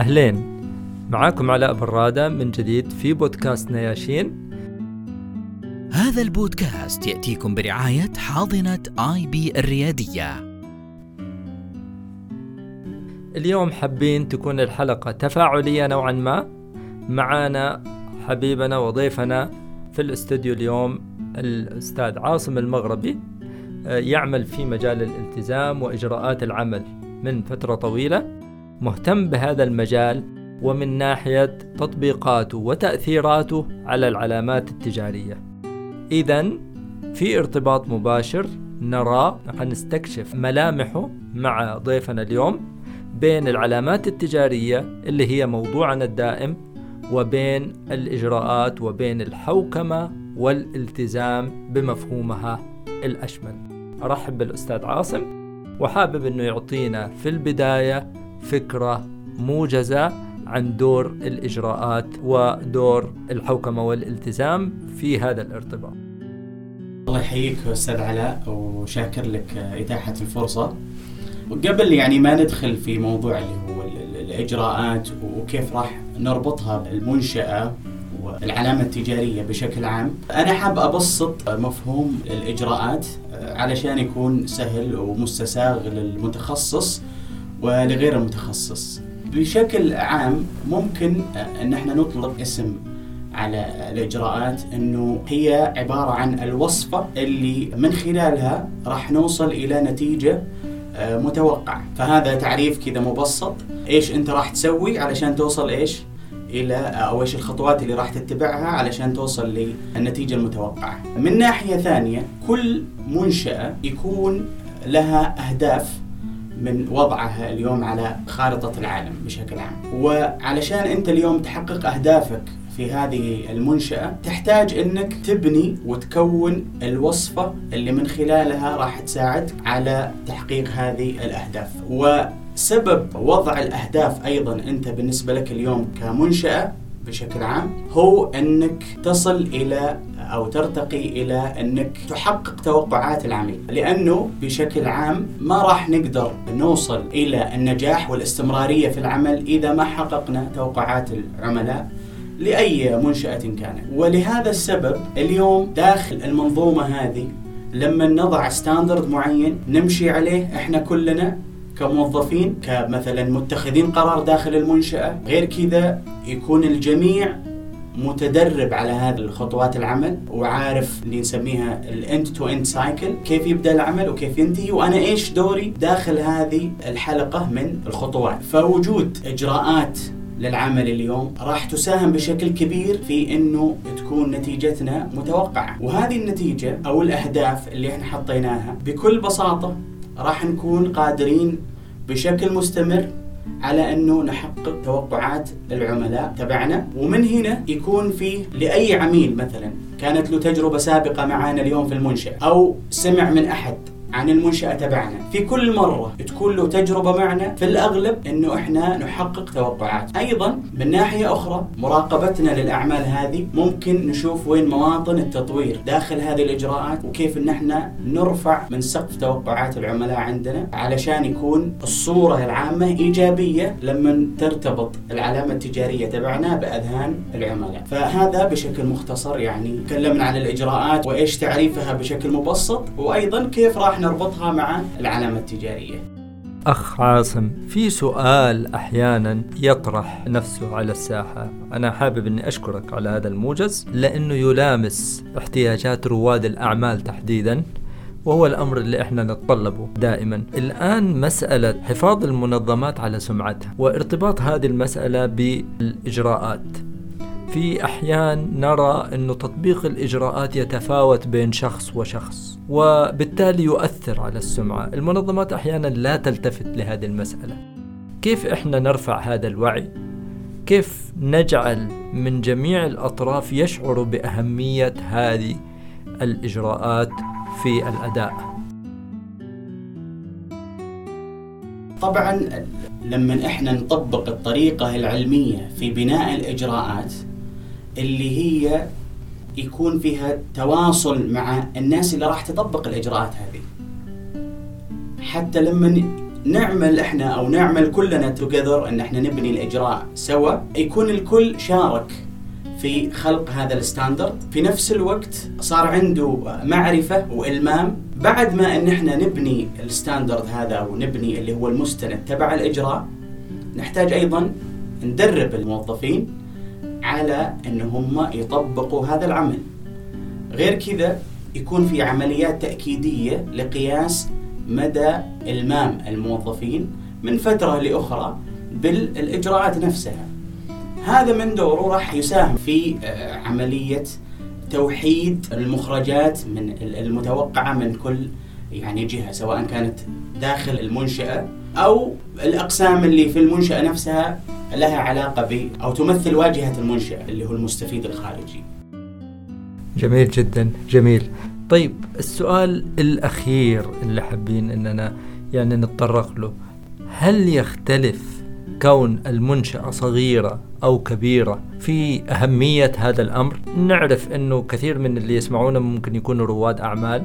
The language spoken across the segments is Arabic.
أهلين. معاكم علاء برادة من جديد في بودكاست نياشين. هذا البودكاست يأتيكم برعاية حاضنة آي بي الريادية. اليوم حابين تكون الحلقة تفاعلية نوعا ما. معانا حبيبنا وضيفنا في الاستوديو اليوم الأستاذ عاصم المغربي آه، يعمل في مجال الالتزام وإجراءات العمل من فترة طويلة. مهتم بهذا المجال ومن ناحية تطبيقاته وتأثيراته على العلامات التجارية. إذا في ارتباط مباشر نرى حنستكشف ملامحه مع ضيفنا اليوم بين العلامات التجارية اللي هي موضوعنا الدائم وبين الإجراءات وبين الحوكمة والالتزام بمفهومها الأشمل. أرحب بالأستاذ عاصم وحابب أنه يعطينا في البداية فكرة موجزة عن دور الإجراءات ودور الحوكمة والالتزام في هذا الارتباط. الله يحييك أستاذ علاء وشاكر لك إتاحة الفرصة. وقبل يعني ما ندخل في موضوع اللي هو الإجراءات وكيف راح نربطها بالمنشأة والعلامة التجارية بشكل عام أنا حاب أبسط مفهوم الإجراءات علشان يكون سهل ومستساغ للمتخصص. ولغير المتخصص بشكل عام ممكن أن إحنا نطلق اسم على الإجراءات إنه هي عبارة عن الوصفة اللي من خلالها راح نوصل إلى نتيجة آه، متوقعة، فهذا تعريف كذا مبسط إيش أنت راح تسوي علشان توصل إيش؟ إلى أو إيش الخطوات اللي راح تتبعها علشان توصل للنتيجة المتوقعة. من ناحية ثانية كل منشأة يكون لها أهداف من وضعها اليوم على خارطة العالم بشكل عام. وعلشان أنت اليوم تحقق أهدافك في هذه المنشأة تحتاج أنك تبني وتكون الوصفة اللي من خلالها راح تساعدك على تحقيق هذه الأهداف. وسبب وضع الأهداف أيضا أنت بالنسبة لك اليوم كمنشأة بشكل عام هو أنك تصل إلى أو ترتقي إلى أنك تحقق توقعات العميل لأنه بشكل عام ما راح نقدر نوصل إلى النجاح والاستمرارية في العمل إذا ما حققنا توقعات العملاء لأي منشأة كانت. ولهذا السبب اليوم داخل المنظومة هذه لما نضع ستاندرد معين نمشي عليه إحنا كلنا كموظفين كمثلا متخذين قرار داخل المنشأة غير كذا يكون الجميع متدرب على هذه الخطوات العمل وعارف اللي نسميها ال end to end cycle كيف يبدأ العمل وكيف ينتهي وأنا إيش دوري داخل هذه الحلقة من الخطوات. فوجود إجراءات للعمل اليوم راح تساهم بشكل كبير في إنه تكون نتيجتنا متوقعة. وهذه النتيجة أو الأهداف اللي إحنا حطيناها بكل بساطة راح نكون قادرين بشكل مستمر على أنه نحقق توقعات العملاء تبعنا. ومن هنا يكون في لأي عميل مثلا. كانت له تجربة سابقة معنا اليوم في المنشأة. أو سمع من أحد. عن المنشأة تبعنا. في كل مرة تكون له تجربة معنا في الأغلب أنه إحنا نحقق توقعات. أيضا من ناحية أخرى مراقبتنا للأعمال هذه ممكن نشوف وين مواطن التطوير داخل هذه الإجراءات وكيف أن إحنا نرفع من سقف توقعات العملاء عندنا علشان يكون الصورة العامة إيجابية لما ترتبط العلامة التجارية تبعنا بأذهان العملاء. فهذا بشكل مختصر يعني تكلمنا عن الإجراءات وإيش تعريفها بشكل مبسط وأيضا كيف راح نربطها مع العلامة التجارية. أخ عاصم في سؤال أحيانا يطرح نفسه على الساحة. أنا حابب أني أشكرك على هذا الموجز لأنه يلامس احتياجات رواد الأعمال تحديدا وهو الأمر اللي إحنا نتطلبه دائما. الآن مسألة حفاظ المنظمات على سمعتها وارتباط هذه المسألة بالإجراءات. في أحيان نرى أن تطبيق الإجراءات يتفاوت بين شخص وشخص وبالتالي يؤثر على السمعة. المنظمات أحيانا لا تلتفت لهذه المسألة. كيف إحنا نرفع هذا الوعي؟ كيف نجعل من جميع الأطراف يشعروا بأهمية هذه الإجراءات في الأداء؟ طبعا لما إحنا نطبق الطريقة العلمية في بناء الإجراءات اللي هي يكون فيها تواصل مع الناس اللي راح تطبق الإجراءات هذه. حتى لما نعمل إحنا أو نعمل كلنا together إن إحنا نبني الإجراء سوا يكون الكل شارك في خلق هذا ال standard. في نفس الوقت صار عنده معرفة وإلمام. بعد ما إن إحنا نبني ال standard هذا ونبني اللي هو المستند تبع الإجراء نحتاج أيضا ندرب الموظفين على أن هم يطبقوا هذا العمل. غير كذا يكون في عمليات تأكيدية لقياس مدى إلمام الموظفين من فترة لأخرى بالإجراءات نفسها. هذا من دوره راح يساهم في آه، عملية توحيد المخرجات من المتوقعة من كل يعني جهة سواء كانت داخل المنشأة أو الأقسام اللي في المنشأة نفسها لها علاقة ب أو تمثل واجهة المنشأة اللي هو المستفيد الخارجي. جميل جدا جميل. طيب السؤال الأخير اللي حابين أننا يعني نتطرق له. هل يختلف كون المنشأة صغيرة أو كبيرة في أهمية هذا الأمر؟ نعرف أنه كثير من اللي يسمعونا ممكن يكونوا رواد أعمال.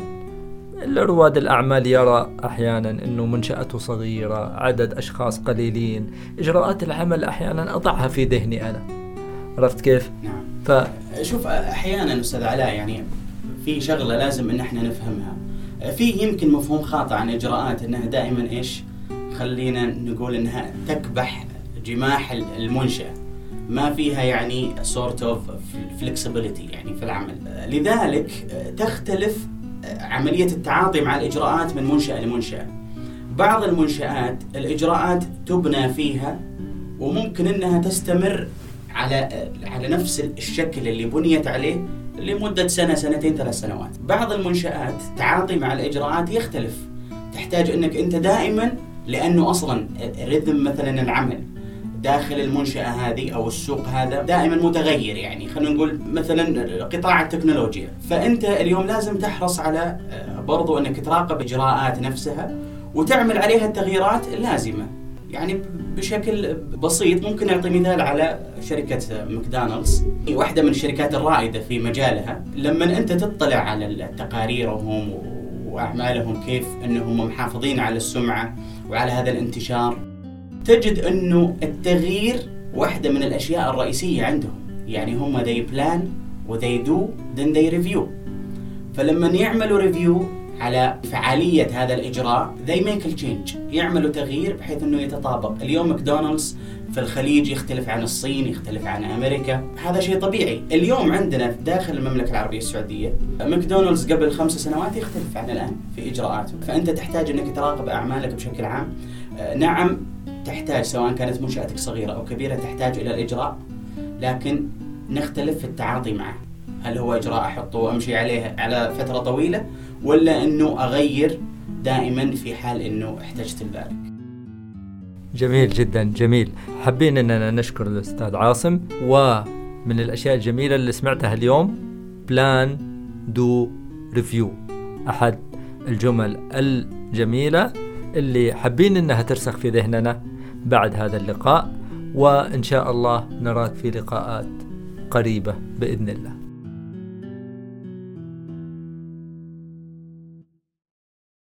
رواد الأعمال يرى أحيانا أنه منشأته صغيرة عدد أشخاص قليلين إجراءات العمل أحيانا أضعها في ذهني أنا. عرفت كيف؟ نعم. ف... شوف أحيانا أستاذ علاء يعني في شغلة لازم إن إحنا نفهمها. في يمكن مفهوم خاطئ عن إجراءات إنها دائما إيش؟ خلينا نقول إنها تكبح جماح المنشأة. ما فيها يعني sort of flexibility يعني في العمل. لذلك تختلف عملية التعاطي مع الإجراءات من منشأة لمنشأة. بعض المنشآت الإجراءات تبنى فيها وممكن أنها تستمر على على نفس الشكل اللي بنيت عليه لمدة سنة سنتين ثلاث سنوات. بعض المنشآت تعاطي مع الإجراءات يختلف. تحتاج أنك أنت دائما لأنه أصلا رذم مثلا العمل. داخل المنشأة هذه أو السوق هذا دائما متغير يعني. خلينا نقول مثلا قطاع التكنولوجيا. فأنت اليوم لازم تحرص على آه، برضو أنك تراقب إجراءات نفسها وتعمل عليها التغييرات اللازمة. يعني بشكل بسيط ممكن نعطي مثال على شركة ماكدونالدز. واحدة من الشركات الرائدة في مجالها. لما أنت تطلع على تقاريرهم وأعمالهم كيف أنهم محافظين على السمعة وعلى هذا الانتشار تجد أنه التغيير واحدة من الأشياء الرئيسية عندهم. يعني هم they plan و they do then they review. فلما يعملوا review على فعالية هذا الإجراء they make a change. يعملوا تغيير بحيث أنه يتطابق. اليوم ماكدونالدز في الخليج يختلف عن الصين يختلف عن أمريكا. هذا شيء طبيعي. اليوم عندنا داخل المملكة العربية السعودية ماكدونالدز قبل خمس سنوات يختلف عن الآن في إجراءاته. فأنت تحتاج أنك تراقب أعمالك بشكل عام. آه، نعم تحتاج سواء كانت منشأتك صغيرة أو كبيرة تحتاج إلى الإجراء. لكن نختلف في التعاطي معه. هل هو إجراء أحطه وأمشي عليه على فترة طويلة ولا إنه أغير دائما في حال إنه احتجت لذلك. جميل جدا جميل. حابين إننا نشكر الأستاذ عاصم ومن الأشياء الجميلة اللي سمعتها اليوم plan do review أحد الجمل الجميلة اللي حابين إنها ترسخ في ذهننا. بعد هذا اللقاء وإن شاء الله نراك في لقاءات قريبة بإذن الله.